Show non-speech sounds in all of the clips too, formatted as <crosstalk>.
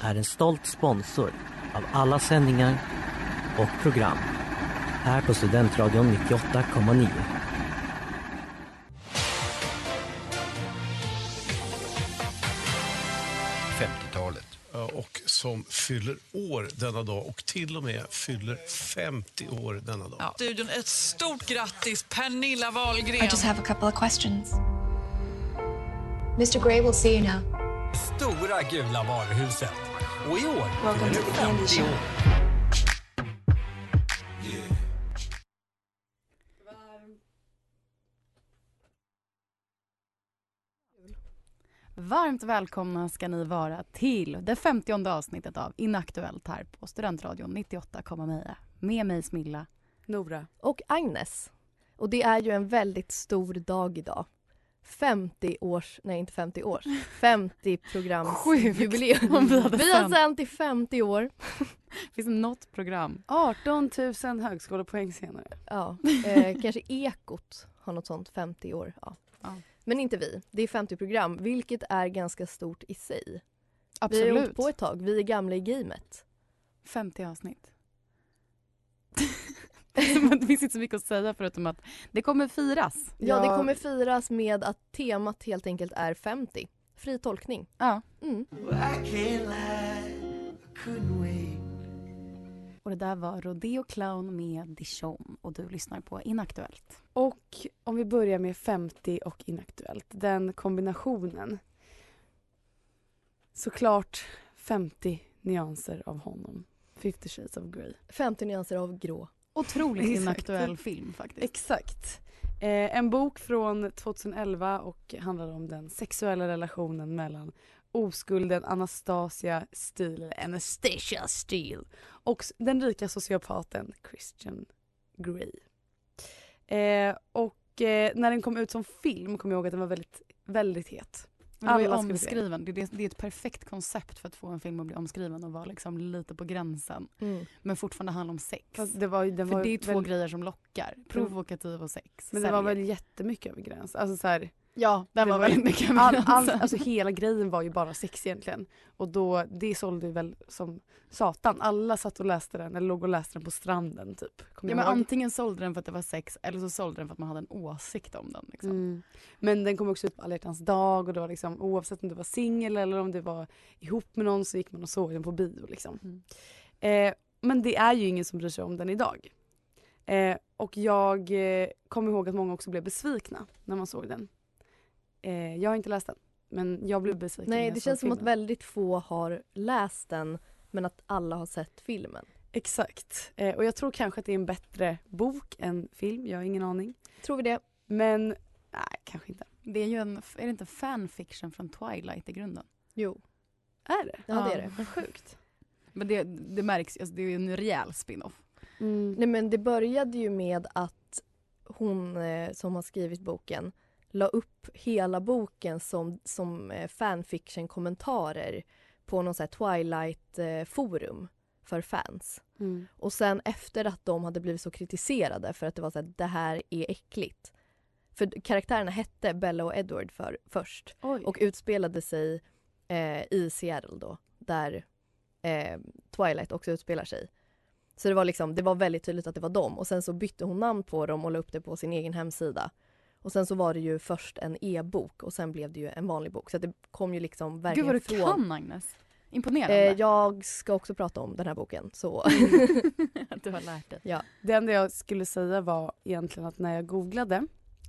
är en stolt sponsor av alla sändningar och program här på Studentradion 98,9. Ja, och som fyller år denna dag och till och med fyller 50 år denna dag. Ja. Studion, ett stort grattis Pernilla Wahlgren. I just have a couple of questions. Mr Grey will see you now. Stora gula varuhuset. Och i år to the candy shop. Varmt välkomna ska ni vara till det femtionde avsnittet av Inaktuellt här på Studentradion 98,9. Med mig Smilla. Nora. Och Agnes. Och det är ju en väldigt stor dag idag. 50 års, nej inte 50 års, 50 programs <laughs> Sjukt jubileum. om vi hade Vi har sänt. i 50 år. <laughs> Finns det något program? 18 000 högskolepoäng senare. Ja, <laughs> eh, kanske Ekot har något sånt 50 år. Ja. Ja. Men inte vi. Det är 50 program, vilket är ganska stort i sig. Vi har Absolut. hållit på ett tag. Vi är gamla i gamet. 50 avsnitt. <laughs> det finns inte så mycket att säga förutom att det kommer firas. Ja, Ja. det kommer firas med att temat helt enkelt är 50. Fri tolkning. Ja. Mm. Och det där var Rodeo Clown med Dijon och du lyssnar på Inaktuellt. Och om vi börjar med 50 och inaktuellt, den kombinationen. Såklart 50 nyanser av honom. 50 shades of Grey. 50 nyanser av grå. Otroligt Exakt. inaktuell film faktiskt. Exakt. Eh, en bok från 2011 och handlar om den sexuella relationen mellan oskulden Anastasia Steele, Anastasia Steele och den rika sociopaten Christian Grey. Eh, och eh, när den kom ut som film kommer jag ihåg att den var väldigt, väldigt het. Det var Alla omskriven. Det, det, det är ett perfekt koncept för att få en film att bli omskriven och vara liksom lite på gränsen. Mm. Men fortfarande handla om sex. Fast det var, ju- den för var det är två väl, grejer som lockar. Provokativ och sex. Men det var Säljer. väl jättemycket över gräns. Alltså så här, Ja, den var var väldigt mycket all, all, alltså hela grejen var ju bara sex egentligen. Och då, det sålde ju väl som satan. Alla satt och läste den, eller låg och läste den på stranden typ. Kommer Ja, men ihåg. antingen sålde den för att det var sex eller så sålde den för att man hade en åsikt om den. Liksom. Mm. Men den kom också ut på alla hjärtans dag och var liksom, oavsett om du var singel eller om du var ihop med någon så gick man och såg den på bio. Liksom. Mm. Eh, men det är ju ingen som bryr sig om den idag. Eh, och jag eh, kommer ihåg att många också blev besvikna när man såg den. Eh, jag har inte läst den men jag blev besviken när Nej, det känns som att filmen. väldigt få har läst den men att alla har sett filmen. Exakt. Eh, och jag tror kanske att det är en bättre bok än film, jag har ingen aning. Tror vi det? Men nej, kanske inte. Det är ju en, är det inte fanfiction från Twilight i grunden? Jo. Är det? Ja, det Ja. är det. Vad sjukt. Men det, det märks, alltså, det är ju en rejäl spin-off. Mm. Nej men det började ju med att hon eh, som har skrivit boken la upp hela boken som, som eh, fanfiction-kommentarer på någon Twilight-forum för fans. Mm. Och sen efter att de hade blivit så kritiserade för att det var så här, det här är äckligt. För karaktärerna hette Bella och Edward för, först Oj. och utspelade sig eh, i Seattle då, där eh, Twilight också utspelar sig. Så det var, liksom, det var väldigt tydligt att det var dem och sen så bytte hon namn på dem och la upp det på sin egen hemsida. Och sen så var det ju först en e-bok och sen blev det ju en vanlig bok. Så att det kom ju liksom Gud verkligen vad du från... kan Agnes. Imponerande. Eh, jag ska också prata om den här boken. Så. Att <laughs> du har lärt dig. ja. Det enda jag skulle säga var egentligen att när jag googlade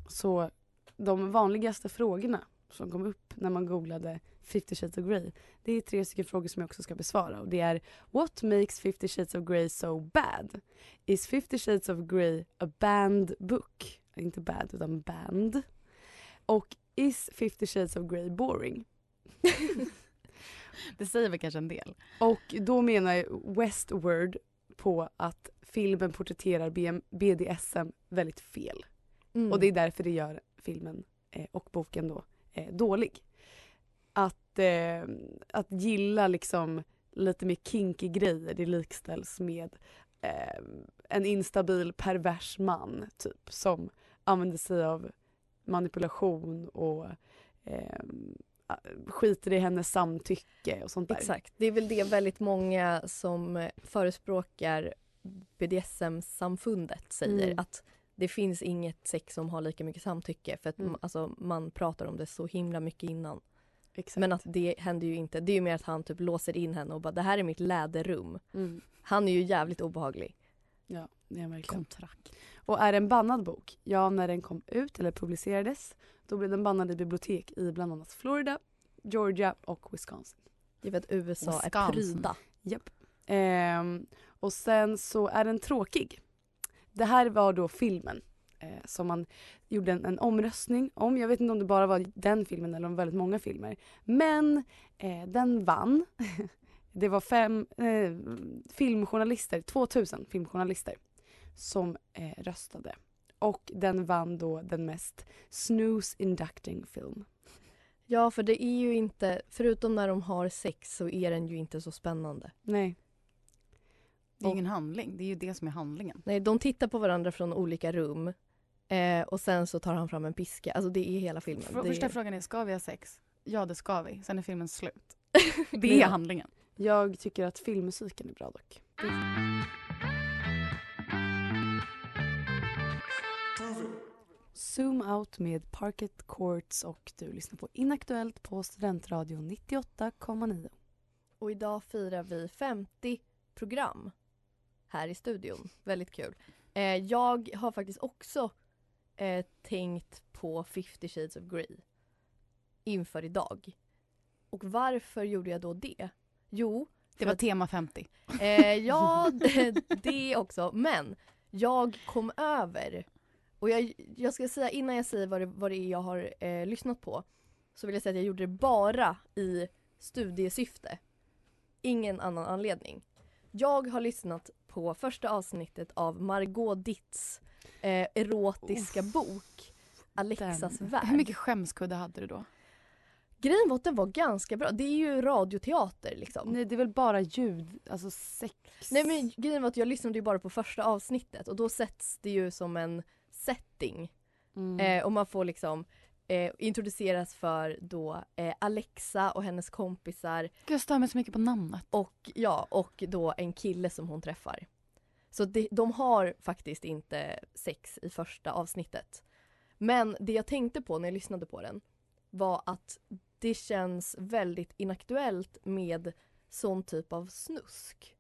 Så de vanligaste frågorna som kom upp när man googlade 50 shades of Grey det är tre stycken frågor som jag också ska besvara och det är What makes 50 shades of Grey so bad? Is 50 shades of Grey a banned book? Inte bad utan banned. Och Is 50 shades of Grey boring? <laughs> Det säger väl kanske en del. Och då menar Westword på att filmen porträtterar BDSM väldigt fel. Mm. Och det är därför det gör filmen eh, och boken då eh, dålig. Att, eh, att gilla liksom lite mer kinky grejer det likställs med eh, en instabil pervers man typ som använder sig av manipulation och eh, skiter i hennes samtycke och sånt där. Exakt. Det är väl det väldigt många som förespråkar BDSM-samfundet säger. Mm. Att det finns inget sex som har lika mycket samtycke för att Mm. alltså, man pratar om det så himla mycket innan. Exakt. Men att det händer ju inte. Det är ju mer att han typ låser in henne och bara det här är mitt läderrum. mm. Han är ju jävligt obehaglig. Ja, det är verkligen. Kontrakt. Och är det en bannad bok? Ja, när den kom ut eller publicerades då blev den bannad i bibliotek i bland annat Florida, Georgia och Wisconsin. Är att USA är Wisconsin. pryda. Japp. Ehm, och sen så är den tråkig. Det här var då filmen eh, som man gjorde en, en omröstning om. Jag vet inte om det bara var den filmen eller om väldigt många filmer. Men eh, den vann. <laughs> det var fem eh, filmjournalister, 2000 filmjournalister som eh, röstade. Och den vann då den mest snooze inducting film. Ja för det är ju inte, förutom när de har sex så är den ju inte så spännande. Nej. Det är ingen handling. Det är ju det som är handlingen. Nej, de tittar på varandra från olika rum eh, och sen så tar han fram en piska. Alltså det är hela filmen. För, Första är... frågan är, ska vi ha sex? Ja, det ska vi. Sen är filmen slut. <laughs> Det är handlingen. Jag tycker att filmmusiken är bra dock. Zoom out med Parket Courts och du lyssnar på Inaktuellt på Studentradion 98,9. Och idag firar vi 50 program här i studion. Väldigt kul. Eh, jag har faktiskt också eh, tänkt på 50 shades of Grey inför idag. Och varför gjorde jag då det? Jo, Det var att- tema 50. Eh, ja, det, det också. Men jag kom över och jag, jag ska säga innan jag säger vad det, vad det är jag har eh, lyssnat på så vill jag säga att jag gjorde det bara i studiesyfte. Ingen annan anledning. Jag har lyssnat på första avsnittet av Margot Ditts eh, erotiska bok Alexas Den. värld. Hur mycket skämskudde hade du då? Grejen var att den var ganska bra. Det är ju radioteater liksom. Nej det är väl bara ljud, alltså sex. Nej men grejen var att jag lyssnade ju bara på första avsnittet och då sätts det ju som en setting. Mm. Eh, och man får liksom eh, introduceras för då eh, Alexa och hennes kompisar Gud, jag stör mig så mycket på namnet. och ja, och då en kille som hon träffar. Så det, de har faktiskt inte sex i första avsnittet. Men det jag tänkte på när jag lyssnade på den var att det känns väldigt inaktuellt med sån typ av snusk.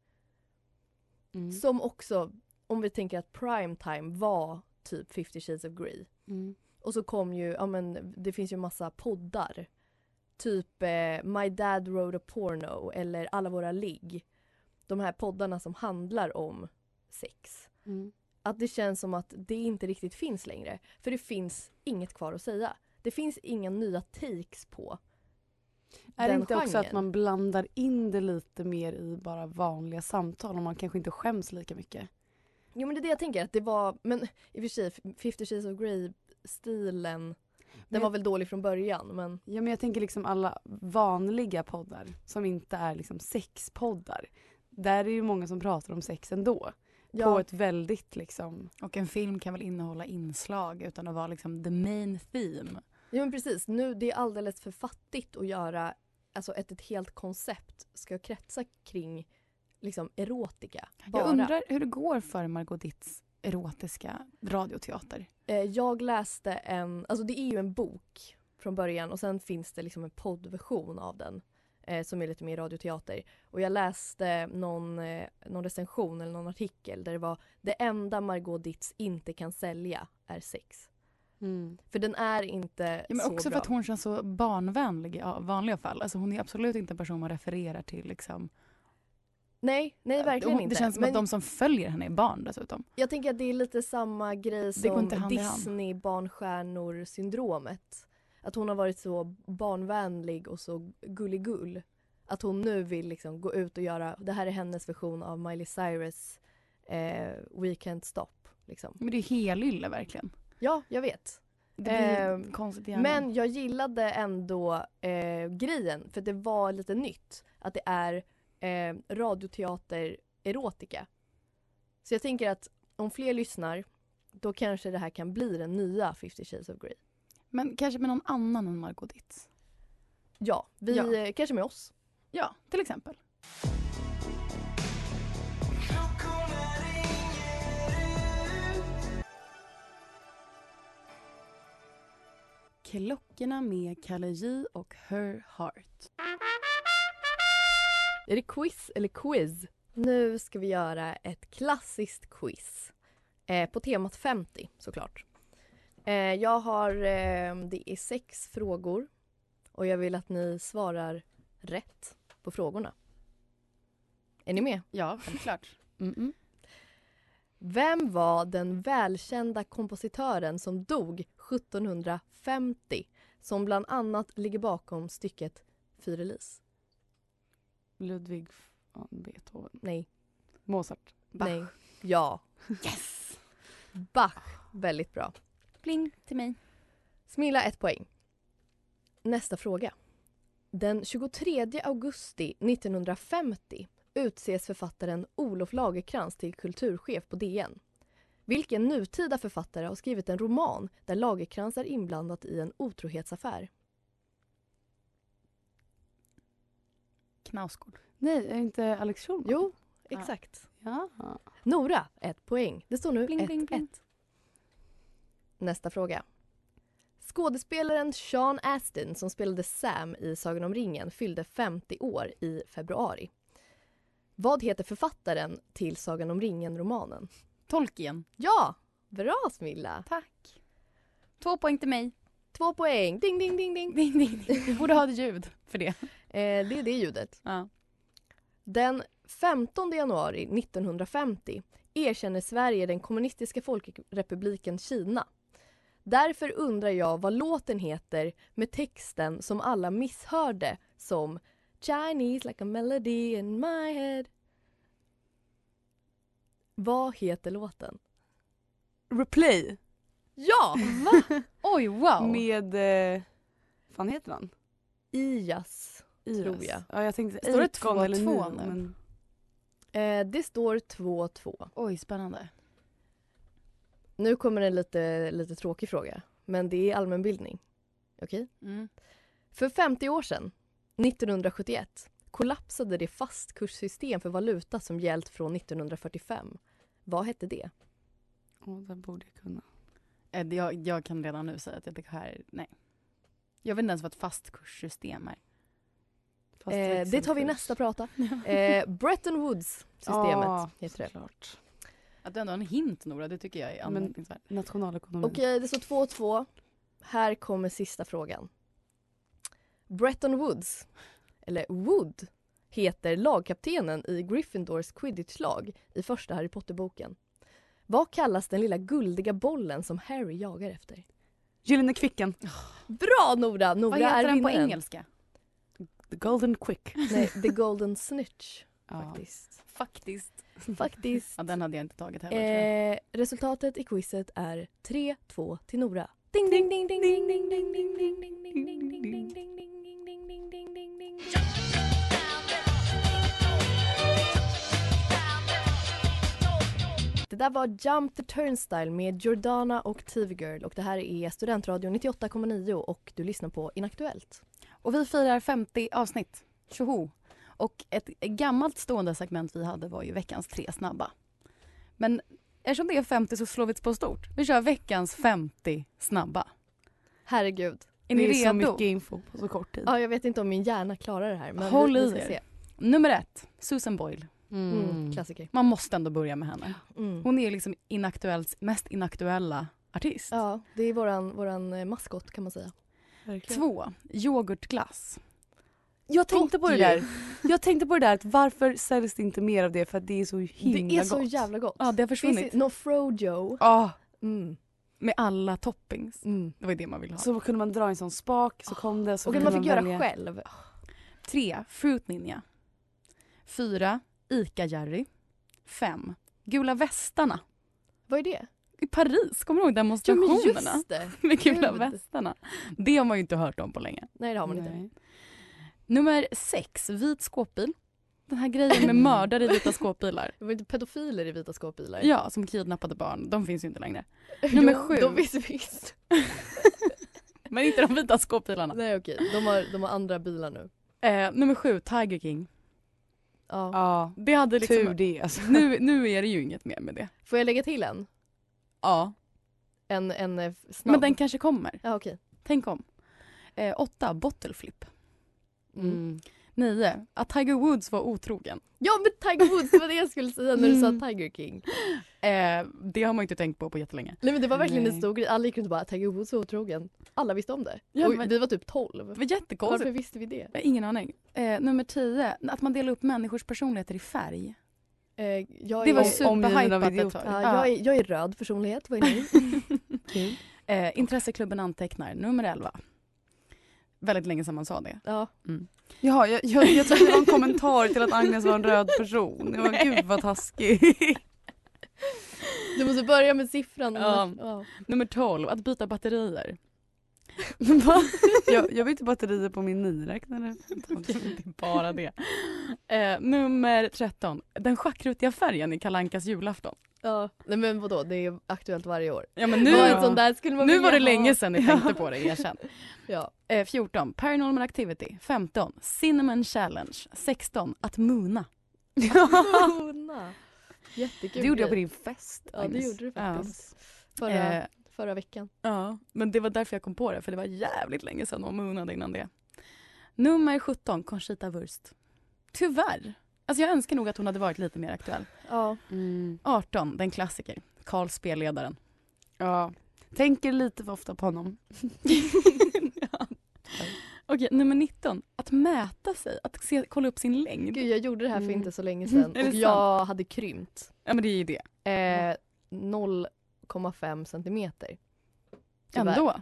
Mm. Som också, om vi tänker att primetime var typ 50 shades of Grey. Mm. Och så kom ju, ja men det finns ju massa poddar. Typ eh, My Dad Wrote a Porno eller Alla våra ligg. De här poddarna som handlar om sex. Mm. Att det känns som att det inte riktigt finns längre. För det finns inget kvar att säga. Det finns inga nya takes på Är det inte också genren. att man blandar in det lite mer i bara vanliga samtal och man kanske inte skäms lika mycket? Jo men det är det jag tänker att det var, men i och för sig 50 shades of Grey stilen den Men- var väl dålig från början men Ja men jag tänker liksom alla vanliga poddar som inte är liksom sexpoddar. Där är ju många som pratar om sex ändå. På ja, ett väldigt liksom, Och en film kan väl innehålla inslag utan att vara liksom the main theme. Ja men precis nu det är alldeles för fattigt att göra alltså ett, ett helt koncept ska kretsa kring liksom erotika. Bara. Jag undrar hur det går för Margot Ditts erotiska radioteater. Eh, jag läste en, alltså det är ju en bok från början och sen finns det liksom en poddversion av den eh, som är lite mer radioteater. Och jag läste någon, eh, någon recension eller någon artikel där det var det enda Margot Ditz inte kan sälja är sex. Mm. För den är inte Ja, men så också bra. för att hon känns så barnvänlig i ja, vanliga fall. Alltså hon är absolut inte en person man refererar till. Liksom. Nej, nej verkligen Hon- inte. Det känns som Men att de som följer henne är barn dessutom. jag tänker att det är lite samma grej som. Disney-barnstjärnor-syndromet. Att hon har varit så barnvänlig och så gulligull. Att hon nu vill liksom gå ut och göra, det här är hennes version av Miley Cyrus eh, We Can't Stop. Liksom. Men det är helylle verkligen. Ja, jag vet. Det blir Ehm, konstigt i hjärnan. Men jag gillade ändå eh, grejen för det var lite nytt. Att det är eh, radioteater erotika. Så jag tänker att om fler lyssnar då kanske det här kan bli den nya 50 shades of Grey. Men kanske med någon annan än Margot Ditz. Ja, vi, Ja. eh, kanske med oss. Ja, till exempel. Klockorna med Kalle J och Her Heart. Är det quiz eller quiz? Nu ska vi göra ett klassiskt quiz. Eh, på temat 50 såklart. Eh, jag har, eh, det är sex frågor och jag vill att ni svarar rätt på frågorna. Är ni med? Ja, självklart. Mm-mm. Vem var den välkända kompositören som dog 1750 som bland annat ligger bakom stycket Fyrelis? Ludvig van Beethoven. Nej. Mozart. Bach. Nej. Ja. Yes! Bach. Väldigt bra. Pling till mig. Smilla ett poäng. Nästa fråga. Den 23 augusti 1950 utses författaren Olof Lagerkrans till kulturchef på DN. Vilken nutida författare har skrivit en roman där Lagerkrans är inblandad i en otrohetsaffär? Knausgård. Nej, är det inte Alex Schulman? Jo, exakt. Ja. Nora, ett poäng. Det står nu 1-1. Bling, bling, bling. Nästa fråga. Skådespelaren Sean Astin som spelade Sam i Sagan om ringen fyllde 50 år i februari. Vad heter författaren till Sagan om ringen-romanen? Tolkien. Ja! Bra Smilla! Tack. Två poäng till mig. Två poäng! Ding, ding, ding, ding! Ding, ding, ding. Vi borde ha ett ljud för det. Eh, det är det ljudet. Ja. Den 15 januari 1950 erkänner Sverige den kommunistiska folkrepubliken Kina. Därför undrar jag vad låten heter med texten som alla misshörde som Chinese like a melody in my head. Vad heter låten? Replay. Ja! <laughs> Oj, wow. Med, eh, fan heter han? Ias, Iras. tror jag. Ja, jag tänkte Står det Akon 2-2 eller Nio, nu? Men... Eh, det står 2-2. Oj, spännande. Nu kommer en lite, lite tråkig fråga, men det är allmänbildning. Okej? Mm. För 50 år sedan, 1971, kollapsade det fastkurssystem för valuta som gällt från 1945. Vad hette det? Åh, den borde jag kunna. Eh, det- Jag, jag kan redan nu säga att det här, nej. Jag vet inte ens vad ett fastkurssystem är. Fast Eh, det tar vi i nästa prata. Eh, Bretton Woods-systemet Ja, heter det. såklart. Att du ändå har en hint Nora, det tycker jag är anmärkningsvärt. Nationalekonomi. Okej, det står 2-2. Här kommer sista frågan. Bretton Woods, eller Wood, heter lagkaptenen i Gryffindors quidditch-lag i första Harry Potter-boken. Vad kallas den lilla guldiga bollen som Harry jagar efter? Gyllene Kvicken. Bra Nora! Nora Vad heter är den på engelska? The Golden Quick. Nej, The Golden Snitch Ja. faktiskt. Faktiskt. Faktiskt. Ja, den hade jag inte tagit heller. Eh, resultatet i quizet är 3-2 till Nora. Ding, ding, ding, ding, ding, ding, ding, ding, ding, ding, ding, ding, ding, ding, ding, ding, ding, ding, Det där var Jump the Turnstile med Jordana och TV Girl och det här är Studentradion 98,9 och du lyssnar på Inaktuellt. Och vi firar 50 avsnitt. Tjoho! Och ett gammalt stående segment vi hade var ju veckans tre snabba. Men eftersom det är 50 så slår vi på stort. Vi kör veckans 50 snabba. Herregud. Är ni det är så redo? mycket info på så kort tid. Ja, jag vet inte om min hjärna klarar det här men Håll vi, vi i er. se. Nummer ett, Susan Boyle. Mm, klassiker. Man måste ändå börja med henne. Mm. Hon är liksom Inaktuellts mest inaktuella artist. Ja, det är våran, våran eh, maskot kan man säga. Två, yoghurtglass. Jag tänkte Gott på det ju. där. <laughs> Jag tänkte på det där att varför säljs det inte mer av det för att det är så himla Det är så gott. jävla gott. Ja det har försvunnit. det No Frojo. Ah, Mm. med alla toppings. Mm. Det var ju det man ville ha. Så kunde man dra en sån spak så kom det. Så Och kunde man fick göra välja. själv. Tre, Fruit Ninja. Fyra, Ica Jerry. Fem, Gula västarna. Vad är det? I Paris, kommer du ihåg Ja demonstrationerna? det. <laughs> med Gula Gud. västarna. Det har man ju inte hört om på länge. Nej det har man inte. Nej. Nummer sex, vit skåpbil. Den här grejen med <laughs> mördare i vita skåpbilar. Det var inte pedofiler i vita skåpbilar. Ja, som kidnappade barn. De finns ju inte längre. <laughs> Nummer Jo, sju. De finns visst. Men inte de vita skåpbilarna. Nej okej, de har, de har andra bilar nu. Eh, nummer sju, Tiger King. Ja. Ja, det hade liksom... Tur det alltså. Nu, nu är det ju inget mer med det. Får jag lägga till en? Ja. En, en eh, snabb? Men den kanske kommer. Ja okej. Tänk om. Eh, åtta, Bottle Flip. Mm. Nio, att Tiger Woods var otrogen. Ja men Tiger Woods, det var det jag skulle säga när du Mm. sa Tiger King. Eh, det har man inte tänkt på på jättelänge. Nej men det var verkligen en Nej. stor grej. Alla gick runt och bara Tiger Woods är otrogen. Alla visste om det. Ja, och men- vi var typ 12. Det var jättekonstigt. Varför visste vi det? Jag har ingen aning. Eh, nummer tio, att man delar upp människors personligheter i färg. Eh, jag Det var är, superhypat ett ja, tag. jag, är, jag är röd personlighet, vad är ni? <laughs> Kul. Eh, intresseklubben antecknar, nummer 11. Väldigt länge sedan man sa det. Ja. Mm. Ja, jag, jag, jag trodde det var en kommentar till att Agnes var en röd person. Jag var, gud vad taskig. Du måste börja med siffran. Ja. Ja. Nummer 12, att byta batterier. Va? <laughs> Jag, jag bytte batterier på min miniräknare. <laughs> det är bara det. <laughs> Eh, nummer 13, den schackrutiga färgen i Kalankas julafton. Ja. Nej men vadå, det är aktuellt varje år. Ja, men Nu, sån där skulle man nu var det ha. länge sedan ni tänkte på det, erkänn. Ja. Eh, 14, Paranormal Activity. 15, Cinnamon Challenge. 16, att moona. Mona. Jättekul Det gjorde jag på din fest. Ja det gjorde du Ja. faktiskt. Förra, Eh, förra veckan. Ja, men det var därför jag kom på det, för det var jävligt länge sedan hon moonade innan det. Nummer 17, Conchita Wurst. Tyvärr. Alltså jag önskar nog att hon hade varit lite mer aktuell. Ja. Mm. 18, den klassiker. Karl spelledaren. Ja. Tänker lite för ofta på honom. ja. <laughs> Okej, nummer 19, att mäta sig. Att se, kolla upp sin längd. Gud jag gjorde det här för Mm. inte så länge <laughs> sedan och jag hade krympt. Ja men det är ju det. Eh, 0,5 centimeter. Tyvärr. Ändå.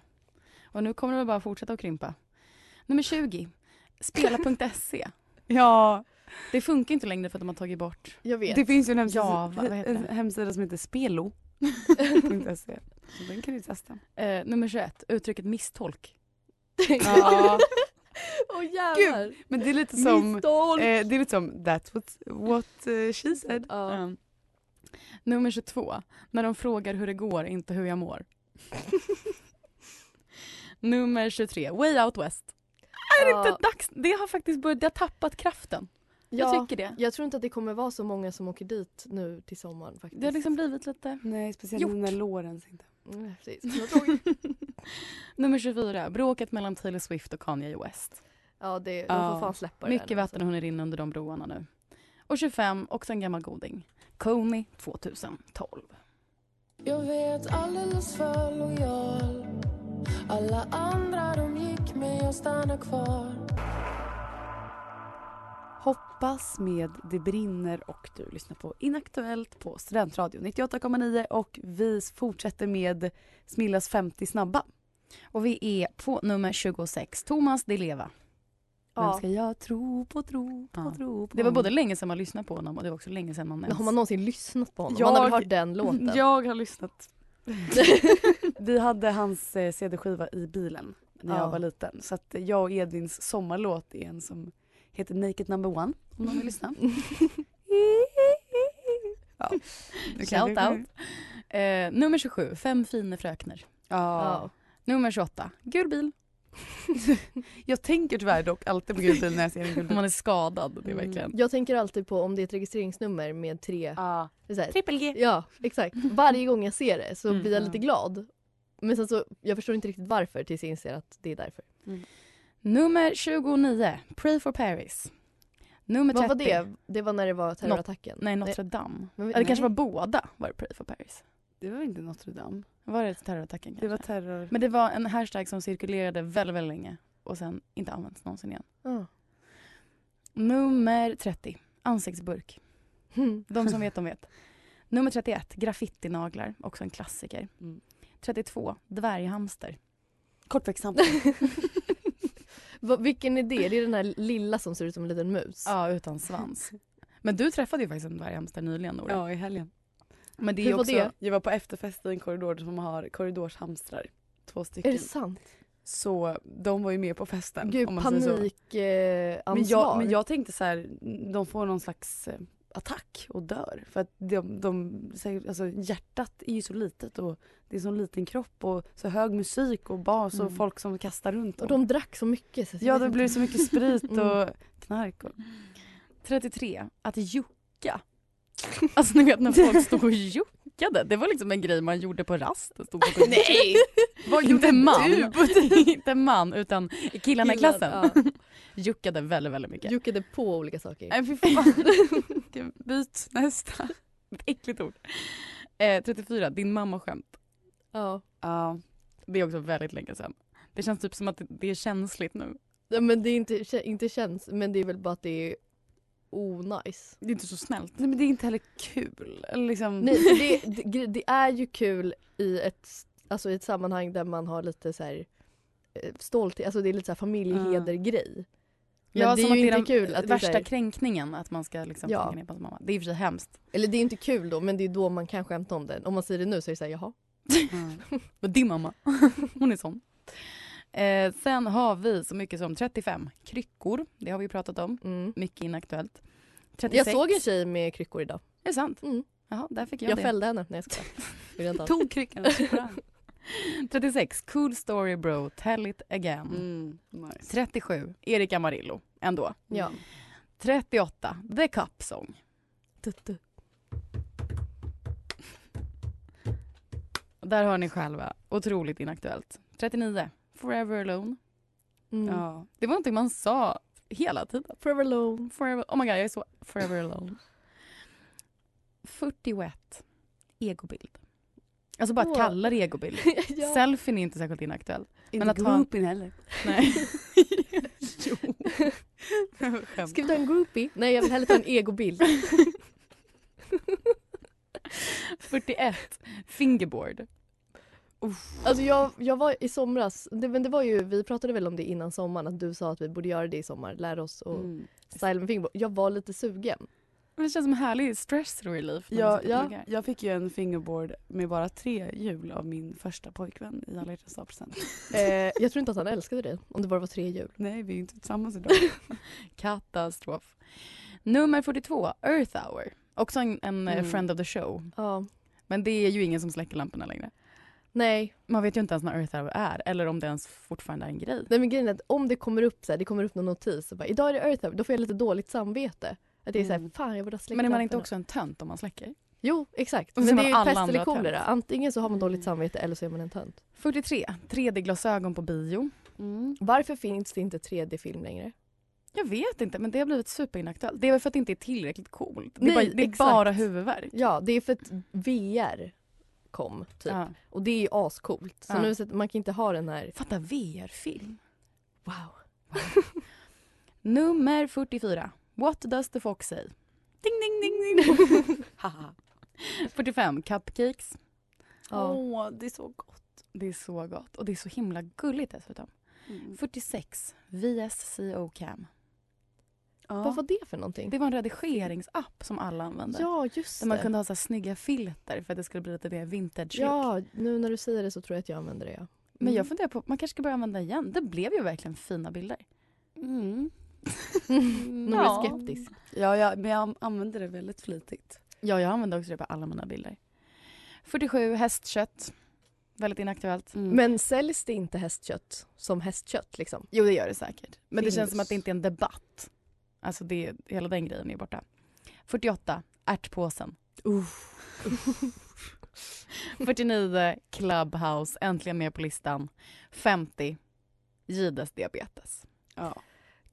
Och nu kommer det bara fortsätta att krympa. Nummer 20, spela.se. <laughs> Ja, Det funkar inte längre för att de har tagit bort. Jag vet. det finns ju en hemsida, Ja, vad en hemsida som heter spelo.se. <laughs> Så den kan du testa. Eh, nummer 21, uttrycket misstolk. Ja. <laughs> Åh jävlar. Men det är lite som, Misstolk. eh, det är lite som that's what, what eh, she said. ja. Um, nummer 22. När de frågar hur det går, inte hur jag mår. <laughs> nummer 23. Way out west. Är det Ja. inte dags? Det har faktiskt börjat, det har tappat kraften. Ja, Jag tycker det. Jag tror inte att det kommer vara så många som åker dit nu till sommaren faktiskt. Det har liksom blivit lite... Nej, speciellt Gjort. när Lorentz inte... Mm, precis. <laughs> Nummer 24. Bråket mellan Taylor Swift och Kanye West. ja, det, de Ja. får fan släppa det Mycket vatten har hunnit rinna under de broarna nu. Och 25, också en gammal goding. Coney 2012. Jag vet alldeles för lojal Alla andra de gick men jag stannar kvar Hoppas med Det brinner och du lyssnar på Inaktuellt på Studentradio 98,9 och vi fortsätter med Smillas 50 snabba. Och vi är på nummer 26, Thomas Di Leva. Vem Ja. ska jag tro på, tro på, Ja. tro på? Det var både länge sedan man lyssnade på honom och det var också länge sedan man ens... har man någonsin lyssnat på honom? Man har väl Jag- hört den låten? <laughs> Jag har lyssnat. <laughs> Vi hade hans eh, CD-skiva i bilen när Ja. jag var liten. Så att jag och Edvins sommarlåt är en som heter Naked Number One om någon vill lyssna. <laughs> ja. Shout out. Eh, nummer 27, Fem fina frökner. Ja. Ja. Nummer 28, Gul bil. <laughs> Jag tänker tyvärr dock alltid på gul bil när jag ser en gul bil. man är skadad. Det är Mm. verkligen... Jag tänker alltid på om det är ett registreringsnummer med tre... Ja. det är så här- Trippel-G. Ja, exakt. Varje gång jag ser det så Mm. blir jag Ja. lite glad. Men sen så, jag förstår inte riktigt varför tills jag inser att det är därför. Nummer 29, Pray for Paris. Nummer 30. Vad var det? Det var när det var terrorattacken? Nej, Notre Dame. Men- Eller det kanske nej. var båda var det Pray for Paris. Det var inte Notre Dame. Var det terrorattacken kanske? Det var terror. Men det var en hashtag som cirkulerade väldigt, väldigt länge och sen inte använts någonsin igen. Ja. Nummer 30, ansiktsburk. De som <laughs> vet, de vet. Nummer 31, graffitinaglar, också en klassiker. Mm. 32, dvärghamster. Kortväxt hamster. <laughs> Va, vilken är det? Det är den här lilla som ser ut som en liten mus. Ja, utan svans. Men du träffade ju faktiskt en dvärghamster nyligen Nora. ja, i helgen. Men det är Hur också... det? Jag var på efterfest i en korridor som har korridorshamstrar. Två stycken. Är det sant? Så de var ju med på festen. Gud, om man. Men jag, men jag tänkte så här, de får någon slags eh, attack och dör. För att de, de, alltså hjärtat är ju så litet och det är så liten kropp och så hög musik och bas och Mm. folk som kastar runt Och dem. de drack så mycket. Så Ja det blir så mycket sprit Mm. och knark. Och... 33, att jucka. <laughs> Alltså ni vet när folk stod och juckade. Det var liksom en grej man gjorde på rasten. Stod och Nej! <laughs> Vad inte man, <laughs> inte man utan killarna i klassen. ja. Juckade väldigt, väldigt mycket. Juckade på olika saker. Nej fy fan. Byt nästa. Ett äckligt ord. Eh, 34, din mamma skämt. Ja. Ja. Det är också väldigt länge sedan. Det känns typ som att det- det är känsligt nu. ja men det är inte, inte känns, men det är väl bara att det är onajs. Det är inte så snällt. Nej men det är inte heller kul. Liksom... Nej, det, det, det är ju kul i ett, alltså i ett sammanhang där man har lite så här eh, stolthet, alltså det är lite så här familjehedergrej. Men Ja, det är ju inte är kul att är värsta här, kränkningen att man ska liksom Ja. ner på sin mamma. Det är i och för sig hemskt. Eller det är inte kul då men det är då man kan skämta om det. Om man säger det nu så är det såhär jaha. Ja. <laughs> Men din mamma, hon är sån. Eh, sen har vi så mycket som 35 kryckor. Det har vi pratat om. Mm. Mycket inaktuellt. 36. Jag såg en tjej med kryckor idag. Är det sant? Mm. Jaha, där fick jag, Jag det. fällde henne. Nej jag skojar. <laughs> Tog kryckan. <laughs> 36 Cool story bro, tell it again. Mm, nice. 37 Erik Amarillo, ändå. Ja. 38 The Cup Song. Tuttu. Där hör ni själva. Otroligt inaktuellt. 39 Forever Alone. Mm. Ja. Det var någonting man sa hela tiden. Forever alone. Forever, oh my god, jag är så forever alone. 41. Egobild. Alltså bara att Åh. kalla det egobild. <laughs> ja. Selfien är inte särskilt inaktuell. Inte Men att ha- groupien heller. Nej. <laughs> jo. <laughs> Ska vi ta en groupie? Nej jag vill hellre ta en egobild. 41. Fingerboard. Alltså jag, jag var i somras, det, men det var ju, vi pratade väl om det innan sommaren att du sa att vi borde göra det i sommar, lära oss och Mm. styla med fingerboard. Jag var lite sugen. Men Det känns som en härlig stress relief. Ja, ja, jag fick ju en fingerboard med bara tre hjul av min första pojkvän i alla hjärtans dag-present. <laughs> Eh, jag tror inte att han älskade dig om det bara var tre hjul. Nej, vi är ju inte tillsammans idag. <laughs> Katastrof. Nummer 42, Earth Hour. Också en, en eh, Mm. friend of the show. Ja. Men det är ju ingen som släcker lamporna längre. Nej. Man vet ju inte ens när Earth Hour är eller om det ens fortfarande är en grej. Nej men grejen är att om det kommer upp så här, det kommer upp någon notis och bara idag är det Earth Hour, då får jag lite dåligt samvete. Att det är såhär, Mm. fan jag borde ha släckt Men är man inte också en tönt om man släcker? Jo exakt. Och så Men det är pest eller kolera. Antingen så har man dåligt samvete eller så är man en tönt. 43, 3D-glasögon på bio. Mm. Varför finns det inte 3D-film längre? Jag vet inte men det har blivit superinaktuellt. Det är väl för att det inte är tillräckligt coolt. Det är, Nej, bara, det är bara huvudvärk. Ja, det är för att VR kom typ. Ja. Och det är ju ascoolt. Så Ja. nu så att man kan inte ha den här... Fatta VR-film. Wow. <laughs> Nummer 44. What does the fox say? Ding, ding, ding, ding. <laughs> Haha. 45. Cupcakes. Ja. Åh, det är så gott. Det är så gott och det är så himla gulligt dessutom. Mm. 46. VSCO Cam. Ja. Vad var det för någonting? Det var en redigeringsapp som alla använde. Ja, just Där man det. kunde ha så här snygga filter för att det skulle bli lite mer vintage look. Ja, nu när du säger det så tror jag att jag använder det. Ja. Men Mm. jag funderar på, man kanske ska börja använda igen. Det blev ju verkligen fina bilder. Mm. <laughs> Nu är Ja. skeptisk. Ja, ja, men jag använder det väldigt flitigt. Ja, jag använder också det på alla mina bilder. 47. Hästkött. Väldigt inaktuellt. Mm. Men säljs det inte hästkött som hästkött liksom? Jo, det gör det säkert. Men det Finns. känns som att det inte är en debatt. Alltså det, hela den grejen är borta. 48. Ärtpåsen. 49. <laughs> Clubhouse. Äntligen med på listan. 50. Gides diabetes. Ja.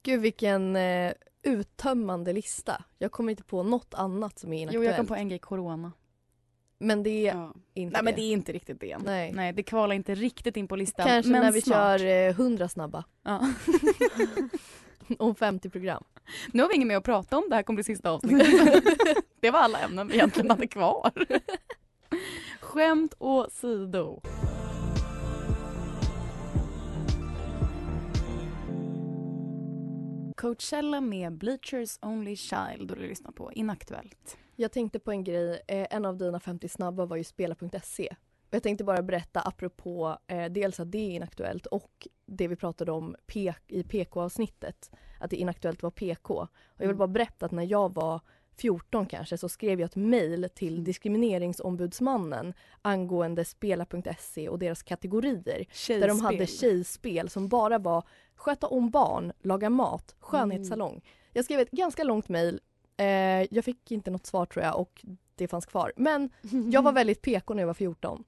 Gud vilken eh, uttömmande lista. Jag kommer inte på något annat som är Jo, inaktuellt. jag kom på en grej. Corona. Men det är Ja. inte Nej men det. det är inte riktigt det. Nej. Nej det kvalar inte riktigt in på listan. Kanske men när vi snart. kör eh, 100 snabba. Ja. <laughs> <laughs> <laughs> Om 50 program. Nu har vi inget mer att prata om, det här kommer bli sista avsnittet. <laughs> det var alla ämnen vi egentligen hade kvar. <laughs> Skämt åsido. Coachella med Bleachers Only Child och du lyssnar på Inaktuellt. Jag tänkte på en grej. Eh, en av dina 50 snabba var ju spela.se. Jag tänkte bara berätta apropå eh, dels att det är inaktuellt och det vi pratade om P- i PK-avsnittet. Att det inaktuellt var PK. Och jag vill Mm. bara berätta att när jag var 14 kanske så skrev jag ett mejl till diskrimineringsombudsmannen angående spela.se och deras kategorier. Där de hade tjejspel som bara var sköta om barn, laga mat, skönhetssalong. Jag skrev ett ganska långt mejl. Eh, jag fick inte något svar tror jag och det fanns kvar. Men jag var <laughs> väldigt PK när jag var 14.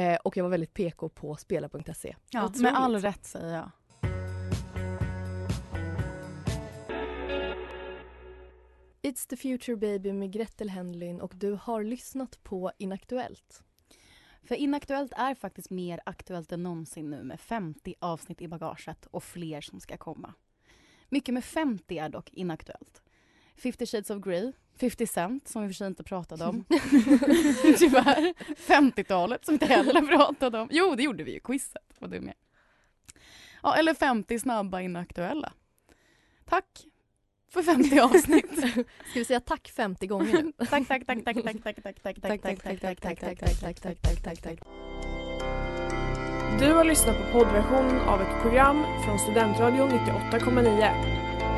Eh, och jag var väldigt PK på spela.se. Ja, Otroligt. med all rätt säger jag. It's the future baby med Gretel Henlin och du har lyssnat på Inaktuellt. För Inaktuellt är faktiskt mer aktuellt än någonsin nu med 50 avsnitt i bagaget och fler som ska komma. Mycket med 50 är dock inaktuellt. 50 shades of Grey, 50 Cent som vi för sig inte pratade om. Tyvärr. 50-talet som vi inte heller pratade om. Jo, det gjorde vi ju, quizet. Vad dum jag är. Ja, eller 50 snabba inaktuella. Tack för 50 avsnitt. Ska vi säga tack 50 gånger nu? tack, tack, tack, tack, tack, tack, tack, tack, tack, tack, tack, tack, tack, tack, tack, tack, tack, tack, tack, tack. Du har lyssnat på poddversionen av ett program från Studentradion 98,9.